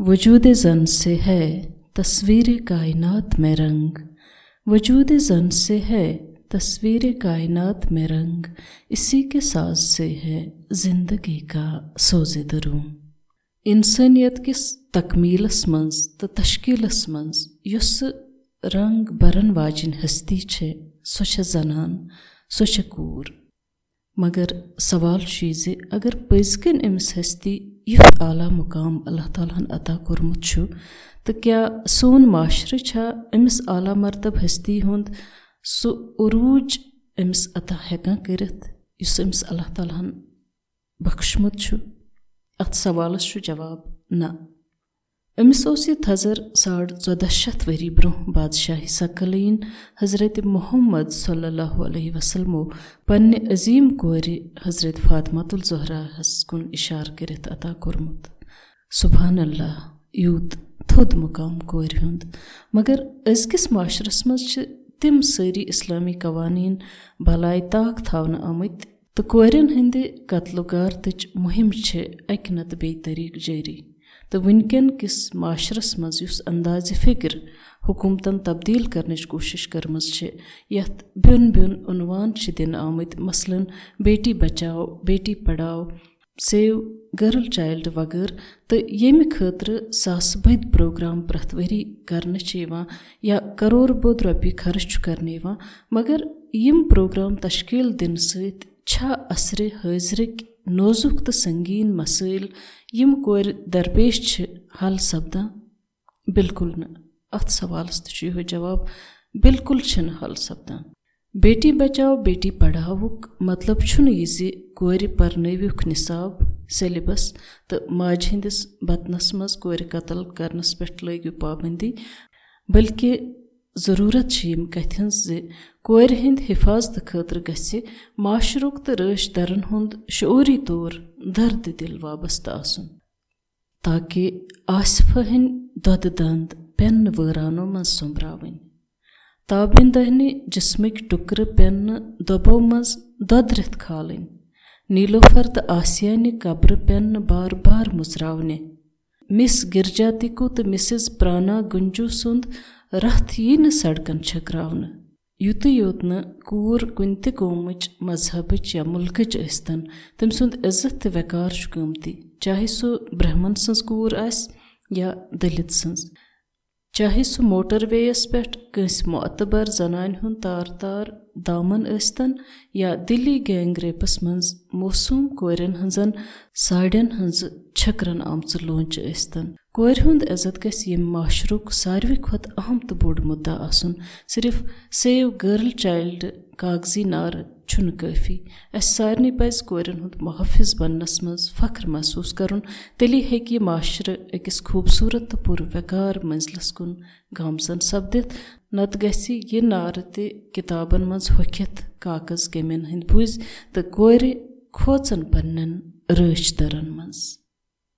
वजूद जन से है तस्वीर कायनात में रंग। वजूद जन से है तस्वीर कायनात में रंग। इसी के کے से है जिंदगी का सोज سوزِ دَروٗ اِنسٲنیت کِس تکمیٖلَس منٛز تہٕ تَشکیٖلَس منٛز یۄس سُہ رنٛگ بَرَن واجیٚنۍ ہستی چھےٚ سۄ چھےٚ زَنان سۄ چھےٚ کوٗر مگر سوال چھُ یہِ زِ اگر پٔزۍ کِنۍ أمِس ہستی दरूं इंसानियत किस तकमीलस मंज तो तश्कीलस मंज युस रंग बरन वाजिन हस्ती छे सो छे जनान सो छे कूर मगर सवाल ज अगर पजकन अमिस हस्ती युथ आला मुकाम अल्लाह ताला अता कोर्मुत तो क्या सोन माशर छा अमिस आला मरतब हस्ती हुंद सु उरूज अमिस अता हेकान करित युस अमिस अल्लाह ताला बख्शमुत अत सवालस जवाब ना अमिस ओस यह थजर साढ़ चौदह शत वरी ब्रोह बादशाही सकलीन हजरत मोहम्मद सल्लल्लाहु अलैहि वसल्लमो पन्ने अजीम कोर हजरत फातमातुल जहराहस कुन इशार करित अता कोरमुत सुबहान अल्लाह यूत थोद मुकाम कोर हुंद मगर अजकिस माशरस मज तिम सारी इस्लामी कवानीन भलाय ताक थावन आमत तो कोरन हंदि कत्लुगारतच मुहिम अक नत बे तरीक जारी तो वनकन किस माशरस मज अंदाज फिक्र हुकूमतन तब्दील करनच कोशिश कर्म यथ ब्युन ब्युन उनवान दिन आमत मसलन Beti Bachao Beti Padhao save girl child वगैरह तो ये खतर सास बद प्रोग्राम प्रथ वरी कर या करोर बोद रपी खर्च कर मगर यम प्रोग्राम तश्कील दिन सह असर हाजरिक नोजुक तो संगीन मसाइल यम कोर दरपेश हल सपदान बिल्कुल न अत सवालस तो जवाब बिल्कुल हल सपदान बेटी बचाओ बेटी पढ़ावुक मतलब यह कोर पर्नविक निसाब सिलेबस तो माज हंदिस बतनस मज कोर कतल करनस पे लगिव पाबंदी बल्कि ज़रूरत कथ कोर हंद हिफाजत खतर ग माशरुक तो रश दरन हंद शूरी तौर दर्द दिल वाबस्त आसन ताकि आसिफ हन दद दंद पेन वरानो मज सोम्ब्रावन ताबिंदहनि जिस्मिक टुकर पेन दबो मज ददरित खालन नीलोफर तो आसियानि कब्र पेन बार बार मुजरावने मिस गिरजातिको तो मिसिज प्राना गुंजू सुंद रथ यी सड़कन छकरावन युत योत न कूर कुन त कौमच मजहबच या मुल्कच स्तन तम सुंद इज्जत तो वकार कमती चाहे सह ब्राह्मण सज कूर आस या दलित सज चाहे सह मोटरवेयस पे कंस मोतबर जनान हुन तार तार दामन स्तन या दिल्ली गैंग रेपस मज मौसूम कोरन हजन साड़न हज छकरन आमच लोच स्तन कोर हुंद इज्जत गि माशरुक सारवी खुद अहम तो बोड़ मुद्दा आसन सिर्फ सेव गर्ल चाइल्ड कागजी नार छुन काफी अस सारे पज कोरन हुंद मुहफिज बनस मज फख्र महसूस कर तेली हेक माशर अकिस खूबसूरत तो पुर वकार मंजलस कुन गामजन सपदित नत गि यह नार ते किताबन मज होखित कागज कमेन हंद बुज तो कोर खोचन पन्न रच दरन मज